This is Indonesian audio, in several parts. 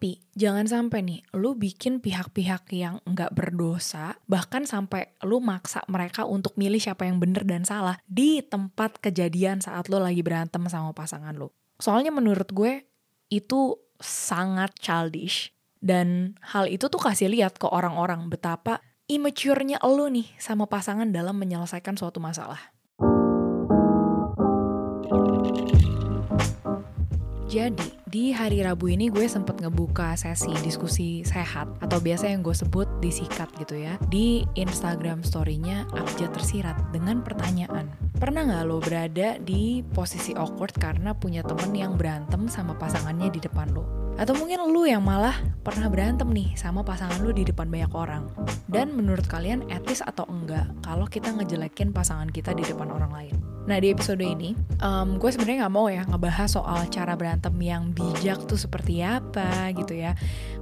Tapi jangan sampai nih lu bikin pihak-pihak yang nggak berdosa, bahkan sampai lu maksa mereka untuk milih siapa yang bener dan salah di tempat kejadian saat lu lagi berantem sama pasangan lu. Soalnya menurut gue itu sangat childish dan hal itu tuh kasih lihat ke orang-orang betapa immature-nya lu nih sama pasangan dalam menyelesaikan suatu masalah. Jadi, di hari Rabu ini gue sempet ngebuka sesi diskusi sehat atau biasa yang gue sebut disikat gitu ya di Instagram story-nya Abjad Tersirat dengan pertanyaan Pernah nggak lo berada di posisi awkward karena punya temen yang berantem sama pasangannya di depan lo? Atau mungkin lu yang malah pernah berantem nih sama pasangan lu di depan banyak orang. Dan menurut kalian etis atau enggak kalau kita ngejelekin pasangan kita di depan orang lain? Nah di episode ini, um, gue sebenarnya nggak mau ya ngebahas soal cara berantem yang bijak tuh seperti apa gitu ya.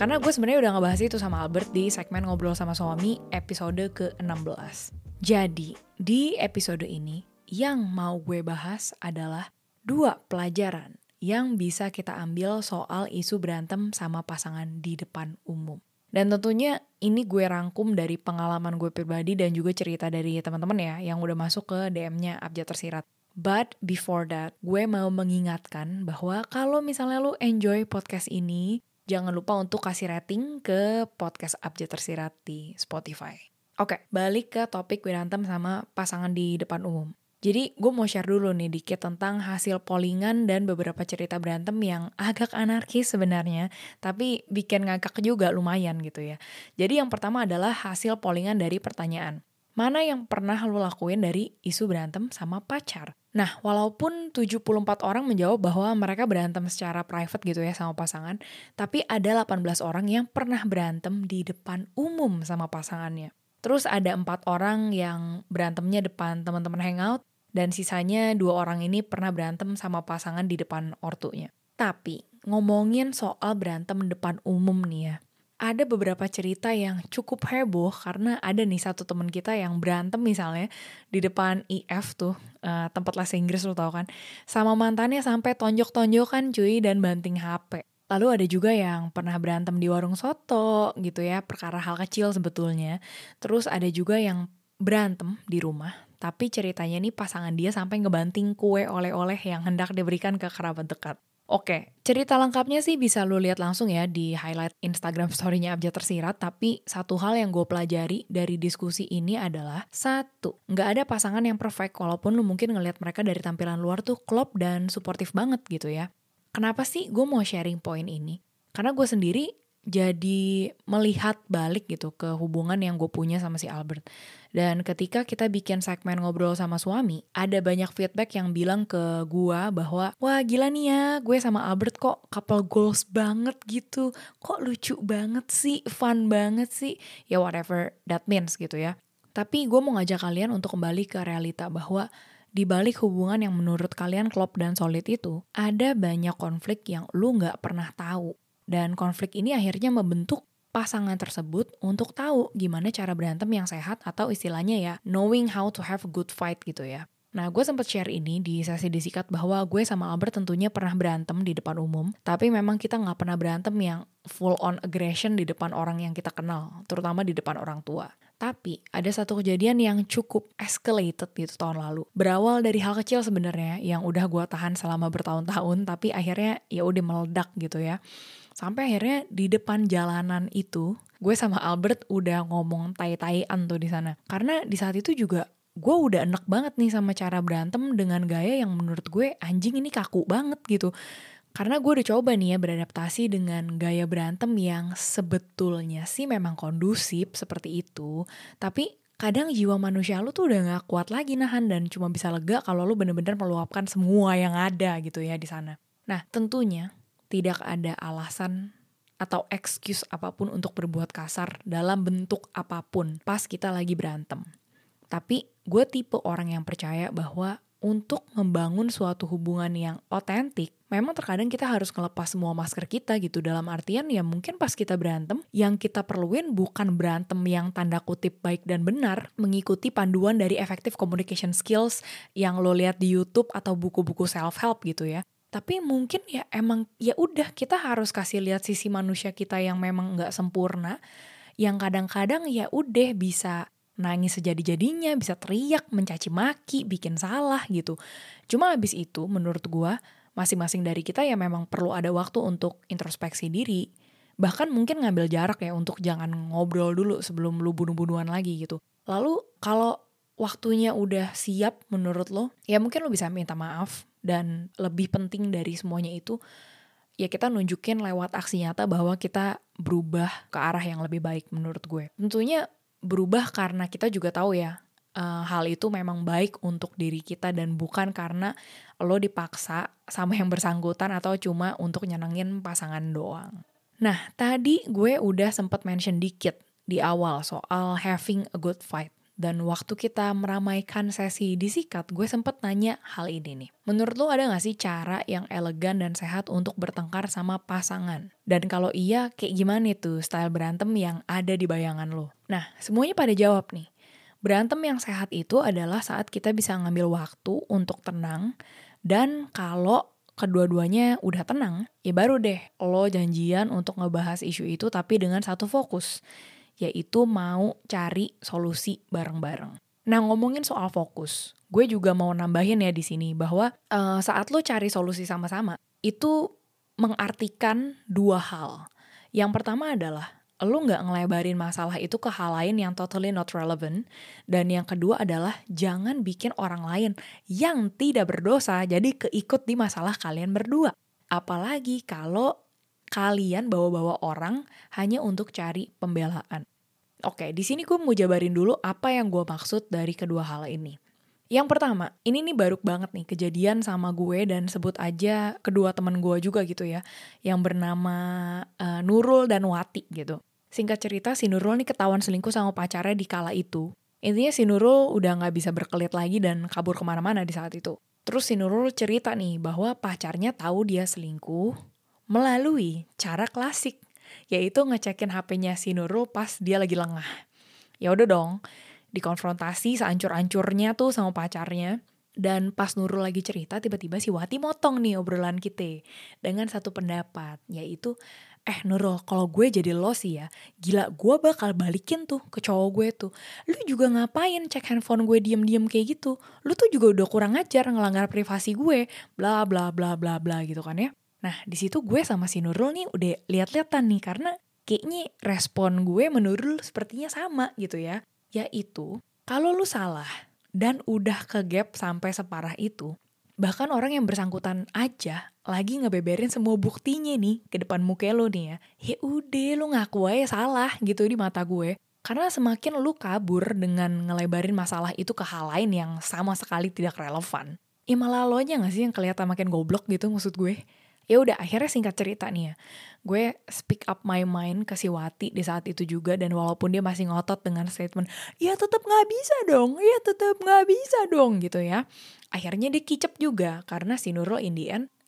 Karena gue sebenarnya udah ngebahas itu sama Albert di segmen ngobrol sama suami episode ke-16. Jadi di episode ini yang mau gue bahas adalah dua pelajaran yang bisa kita ambil soal isu berantem sama pasangan di depan umum. Dan tentunya ini gue rangkum dari pengalaman gue pribadi dan juga cerita dari teman-teman ya yang udah masuk ke DM-nya Abjad Tersirat. But before that, gue mau mengingatkan bahwa kalau misalnya lu enjoy podcast ini, jangan lupa untuk kasih rating ke podcast Abjad Tersirat di Spotify. Oke, balik ke topik berantem sama pasangan di depan umum. Jadi gue mau share dulu nih dikit tentang hasil pollingan dan beberapa cerita berantem yang agak anarkis sebenarnya, tapi bikin ngakak juga lumayan gitu ya. Jadi yang pertama adalah hasil pollingan dari pertanyaan. Mana yang pernah lo lakuin dari isu berantem sama pacar? Nah, walaupun 74 orang menjawab bahwa mereka berantem secara private gitu ya sama pasangan, tapi ada 18 orang yang pernah berantem di depan umum sama pasangannya. Terus ada empat orang yang berantemnya depan teman-teman hangout, dan sisanya dua orang ini pernah berantem sama pasangan di depan ortunya. Tapi ngomongin soal berantem depan umum nih ya, ada beberapa cerita yang cukup heboh karena ada nih satu temen kita yang berantem misalnya di depan IF tuh uh, tempat les Inggris lo tau kan sama mantannya sampai tonjok-tonjokan cuy dan banting HP. Lalu ada juga yang pernah berantem di warung soto gitu ya, perkara hal kecil sebetulnya. Terus ada juga yang berantem di rumah tapi ceritanya nih pasangan dia sampai ngebanting kue oleh-oleh yang hendak diberikan ke kerabat dekat. Oke, cerita lengkapnya sih bisa lu lihat langsung ya di highlight Instagram story-nya Abjad Tersirat, tapi satu hal yang gue pelajari dari diskusi ini adalah, satu, nggak ada pasangan yang perfect, walaupun lu mungkin ngelihat mereka dari tampilan luar tuh klop dan suportif banget gitu ya. Kenapa sih gue mau sharing poin ini? Karena gue sendiri jadi melihat balik gitu ke hubungan yang gue punya sama si Albert. Dan ketika kita bikin segmen ngobrol sama suami, ada banyak feedback yang bilang ke gue bahwa, wah gila nih ya, gue sama Albert kok couple goals banget gitu. Kok lucu banget sih, fun banget sih. Ya whatever that means gitu ya. Tapi gue mau ngajak kalian untuk kembali ke realita bahwa di balik hubungan yang menurut kalian klop dan solid itu, ada banyak konflik yang lu gak pernah tahu dan konflik ini akhirnya membentuk pasangan tersebut untuk tahu gimana cara berantem yang sehat atau istilahnya ya knowing how to have a good fight gitu ya. Nah, gue sempat share ini di sesi disikat bahwa gue sama Albert tentunya pernah berantem di depan umum, tapi memang kita nggak pernah berantem yang full on aggression di depan orang yang kita kenal, terutama di depan orang tua. Tapi ada satu kejadian yang cukup escalated gitu tahun lalu. Berawal dari hal kecil sebenarnya yang udah gue tahan selama bertahun-tahun, tapi akhirnya ya udah meledak gitu ya. Sampai akhirnya di depan jalanan itu, gue sama Albert udah ngomong tai-taian tuh di sana. Karena di saat itu juga gue udah enak banget nih sama cara berantem dengan gaya yang menurut gue anjing ini kaku banget gitu. Karena gue udah coba nih ya beradaptasi dengan gaya berantem yang sebetulnya sih memang kondusif seperti itu. Tapi kadang jiwa manusia lu tuh udah gak kuat lagi nahan dan cuma bisa lega kalau lu bener-bener meluapkan semua yang ada gitu ya di sana. Nah tentunya tidak ada alasan atau excuse apa pun untuk berbuat kasar dalam bentuk apa pun pas kita lagi berantem. Tapi gue tipe orang yang percaya bahwa untuk membangun suatu hubungan yang otentik, memang terkadang kita harus ngelepas semua masker kita gitu. Dalam artian ya mungkin pas kita berantem, yang kita perluin bukan berantem yang tanda kutip baik dan benar, mengikuti panduan dari effective communication skills yang lo lihat di YouTube atau buku-buku self-help gitu ya Tapi mungkin ya emang ya udah kita harus kasih lihat sisi manusia kita yang memang nggak sempurna, yang kadang-kadang ya udah bisa nangis sejadi-jadinya, bisa teriak, mencaci maki, bikin salah gitu. Cuma abis itu menurut gua masing-masing dari kita ya memang perlu ada waktu untuk introspeksi diri. Bahkan mungkin ngambil jarak ya untuk jangan ngobrol dulu sebelum lu bunuh-bunuhan lagi gitu. Lalu kalau waktunya udah siap menurut lo, ya mungkin lo bisa minta maaf dan lebih penting dari semuanya itu ya kita nunjukin lewat aksi nyata bahwa kita berubah ke arah yang lebih baik menurut gue. Tentunya berubah karena kita juga tahu ya uh, hal itu memang baik untuk diri kita dan bukan karena lo dipaksa sama yang bersangkutan atau cuma untuk nyenengin pasangan doang. Nah, tadi gue udah sempat mention dikit di awal soal having a good fight. Dan waktu kita meramaikan sesi disikat, gue sempet nanya hal ini nih. Menurut lo ada gak sih cara yang elegan dan sehat untuk bertengkar sama pasangan? Dan kalau iya, kayak gimana tuh style berantem yang ada di bayangan lo? Nah, semuanya pada jawab nih. Berantem yang sehat itu adalah saat kita bisa ngambil waktu untuk tenang, dan kalau kedua-duanya udah tenang, ya baru deh lo janjian untuk ngebahas isu itu tapi dengan satu fokus yaitu mau cari solusi bareng-bareng. Nah ngomongin soal fokus, gue juga mau nambahin ya di sini bahwa uh, saat lo cari solusi sama-sama itu mengartikan dua hal. Yang pertama adalah lo nggak ngelebarin masalah itu ke hal lain yang totally not relevant. Dan yang kedua adalah jangan bikin orang lain yang tidak berdosa jadi keikut di masalah kalian berdua. Apalagi kalau kalian bawa-bawa orang hanya untuk cari pembelaan. Oke, di sini gue mau jabarin dulu apa yang gue maksud dari kedua hal ini. Yang pertama, ini nih baru banget nih kejadian sama gue dan sebut aja kedua temen gue juga gitu ya, yang bernama uh, Nurul dan Wati gitu. Singkat cerita, si Nurul nih ketahuan selingkuh sama pacarnya di kala itu. Intinya si Nurul udah gak bisa berkelit lagi dan kabur ke mana-mana di saat itu. Terus si Nurul cerita nih bahwa pacarnya tahu dia selingkuh, melalui cara klasik, yaitu ngecekin HP-nya si Nurul pas dia lagi lengah. Ya udah dong, dikonfrontasi seancur-ancurnya tuh sama pacarnya. Dan pas Nurul lagi cerita, tiba-tiba si Wati motong nih obrolan kita dengan satu pendapat, yaitu, eh Nurul, kalau gue jadi lo sih ya, gila gue bakal balikin tuh ke cowok gue tuh. Lu juga ngapain cek handphone gue diem-diem kayak gitu? Lu tuh juga udah kurang ajar ngelanggar privasi gue, bla bla bla bla bla gitu kan ya. Nah, di situ gue sama si Nurul nih udah lihat-lihatan nih karena kayaknya respon gue menurul sepertinya sama gitu ya. Yaitu, kalau lu salah dan udah ke gap sampai separah itu, bahkan orang yang bersangkutan aja lagi ngebeberin semua buktinya nih ke depan muka lo nih ya. Ya udah lu ngaku aja salah gitu di mata gue. Karena semakin lu kabur dengan ngelebarin masalah itu ke hal lain yang sama sekali tidak relevan. Ya malah lo aja gak sih yang kelihatan makin goblok gitu maksud gue ya udah akhirnya singkat cerita nih ya. Gue speak up my mind ke si Wati di saat itu juga dan walaupun dia masih ngotot dengan statement ya tetap nggak bisa dong ya tetap nggak bisa dong gitu ya. Akhirnya dia kicep juga karena si Nurul in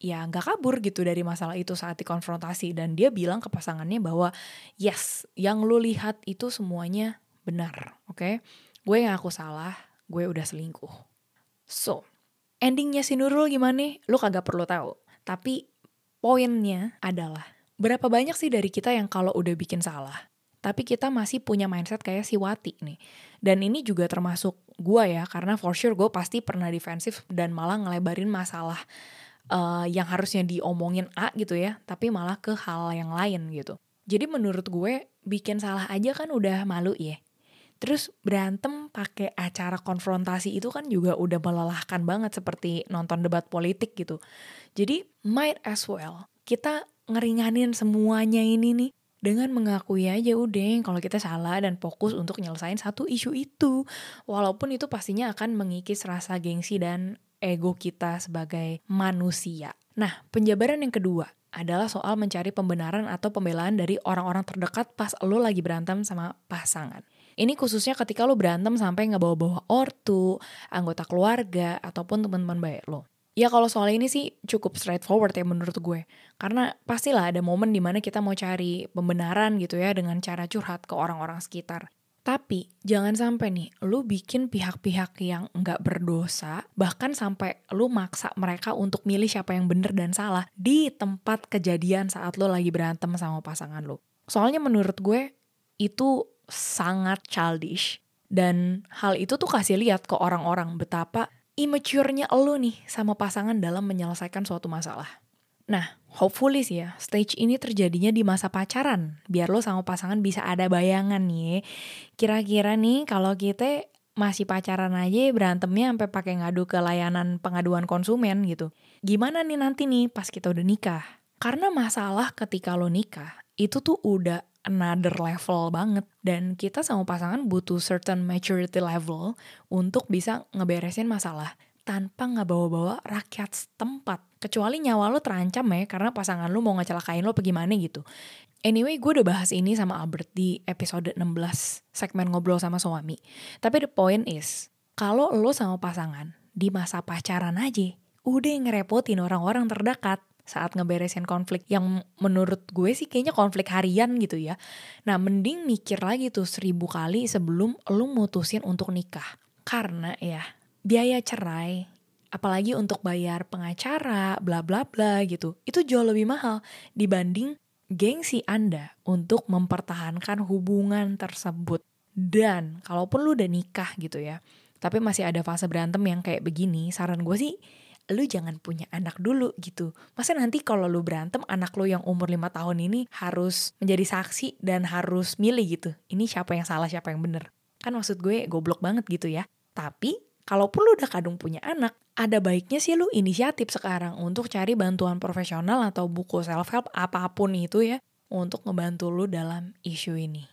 ya nggak kabur gitu dari masalah itu saat dikonfrontasi dan dia bilang ke pasangannya bahwa yes yang lu lihat itu semuanya benar oke? Okay? gue ngaku salah gue udah selingkuh. So endingnya si Nurul gimana lu kagak perlu tahu. Tapi Poinnya adalah, berapa banyak sih dari kita yang kalau udah bikin salah, tapi kita masih punya mindset kayak si Wati nih. Dan ini juga termasuk gue ya, karena for sure gue pasti pernah defensif dan malah ngelebarin masalah uh, yang harusnya diomongin A gitu ya, tapi malah ke hal yang lain gitu. Jadi menurut gue, bikin salah aja kan udah malu ya. Terus berantem pakai acara konfrontasi itu kan juga udah melelahkan banget seperti nonton debat politik gitu. Jadi might as well kita ngeringanin semuanya ini nih dengan mengakui aja udah kalau kita salah dan fokus untuk nyelesain satu isu itu. Walaupun itu pastinya akan mengikis rasa gengsi dan ego kita sebagai manusia. Nah, penjabaran yang kedua adalah soal mencari pembenaran atau pembelaan dari orang-orang terdekat pas lo lagi berantem sama pasangan. Ini khususnya ketika lo berantem sampai ngebawa-bawa ortu, anggota keluarga, ataupun teman-teman baik lo. Ya kalau soal ini sih cukup straightforward ya menurut gue. Karena pastilah ada momen di mana kita mau cari pembenaran gitu ya dengan cara curhat ke orang-orang sekitar. Tapi jangan sampai nih, lu bikin pihak-pihak yang nggak berdosa, bahkan sampai lu maksa mereka untuk milih siapa yang bener dan salah di tempat kejadian saat lu lagi berantem sama pasangan lu. Soalnya menurut gue itu sangat childish. Dan hal itu tuh kasih lihat ke orang-orang betapa immature-nya lu nih sama pasangan dalam menyelesaikan suatu masalah. Nah, hopefully sih ya, stage ini terjadinya di masa pacaran. Biar lo sama pasangan bisa ada bayangan nih. Kira-kira nih kalau kita masih pacaran aja berantemnya sampai pakai ngadu ke layanan pengaduan konsumen gitu. Gimana nih nanti nih pas kita udah nikah? Karena masalah ketika lo nikah, itu tuh udah another level banget. Dan kita sama pasangan butuh certain maturity level untuk bisa ngeberesin masalah tanpa ngebawa-bawa rakyat setempat. Kecuali nyawa lo terancam ya karena pasangan lo mau ngecelakain lo gimana gitu. Anyway, gue udah bahas ini sama Albert di episode 16 segmen ngobrol sama suami. Tapi the point is, kalau lo sama pasangan di masa pacaran aja, udah ngerepotin orang-orang terdekat saat ngeberesin konflik yang menurut gue sih kayaknya konflik harian gitu ya. Nah mending mikir lagi tuh seribu kali sebelum lo mutusin untuk nikah. Karena ya biaya cerai, apalagi untuk bayar pengacara, bla bla bla gitu, itu jauh lebih mahal dibanding gengsi Anda untuk mempertahankan hubungan tersebut. Dan kalaupun lu udah nikah gitu ya, tapi masih ada fase berantem yang kayak begini, saran gue sih lu jangan punya anak dulu gitu. Masa nanti kalau lu berantem anak lu yang umur 5 tahun ini harus menjadi saksi dan harus milih gitu. Ini siapa yang salah, siapa yang bener. Kan maksud gue goblok banget gitu ya. Tapi kalaupun lu udah kadung punya anak, ada baiknya sih lu inisiatif sekarang untuk cari bantuan profesional atau buku self-help apa pun itu ya untuk ngebantu lu dalam isu ini.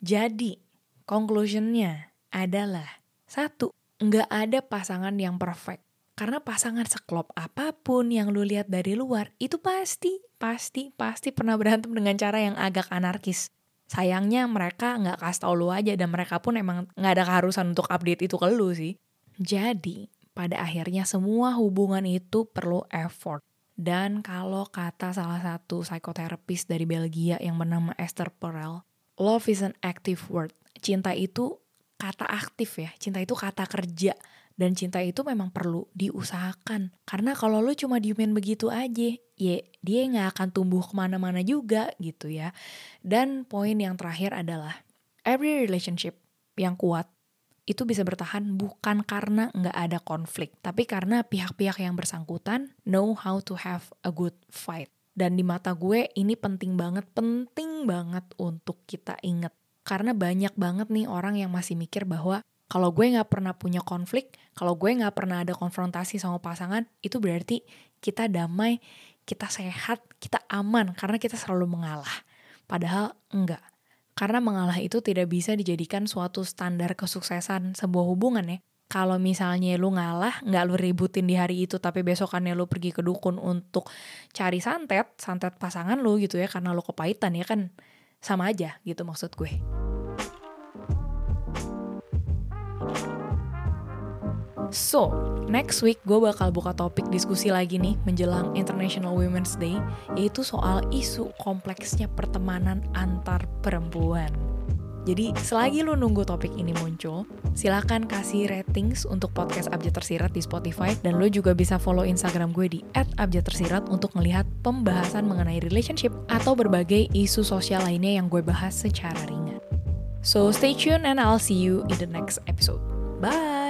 Jadi, conclusionnya adalah satu, nggak ada pasangan yang perfect. Karena pasangan seklop apa pun yang lu lihat dari luar, itu pasti, pasti, pasti pernah berantem dengan cara yang agak anarkis. Sayangnya mereka nggak kasih tau lu aja dan mereka pun emang nggak ada keharusan untuk update itu ke lu sih. Jadi, pada akhirnya semua hubungan itu perlu effort. Dan kalau kata salah satu psikoterapis dari Belgia yang bernama Esther Perel, love is an active word. Cinta itu kata aktif ya, cinta itu kata kerja. Dan cinta itu memang perlu diusahakan. Karena kalau lo cuma diemin begitu aja, ya dia nggak akan tumbuh ke mana-mana juga gitu ya. Dan poin yang terakhir adalah, every relationship yang kuat itu bisa bertahan bukan karena nggak ada konflik, tapi karena pihak-pihak yang bersangkutan know how to have a good fight. Dan di mata gue ini penting banget, penting banget untuk kita inget. Karena banyak banget nih orang yang masih mikir bahwa kalau gue nggak pernah punya konflik, kalau gue nggak pernah ada konfrontasi sama pasangan, itu berarti kita damai, kita sehat, kita aman karena kita selalu mengalah. Padahal enggak. Karena mengalah itu tidak bisa dijadikan suatu standar kesuksesan sebuah hubungan ya. Kalau misalnya lu ngalah, nggak lu ributin di hari itu, tapi besokannya lu pergi ke dukun untuk cari santet, santet pasangan lu gitu ya, karena lu kepahitan ya kan sama aja gitu maksud gue. So, next week gue bakal buka topik diskusi lagi nih menjelang International Women's Day, yaitu soal isu kompleksnya pertemanan antar perempuan. Jadi selagi lu nunggu topik ini muncul, silahkan kasih ratings untuk podcast Abjad Tersirat di Spotify dan lu juga bisa follow Instagram gue di @abjadtersirat untuk melihat pembahasan mengenai relationship atau berbagai isu sosial lainnya yang gue bahas secara ringan. So stay tuned and I'll see you in the next episode. Bye!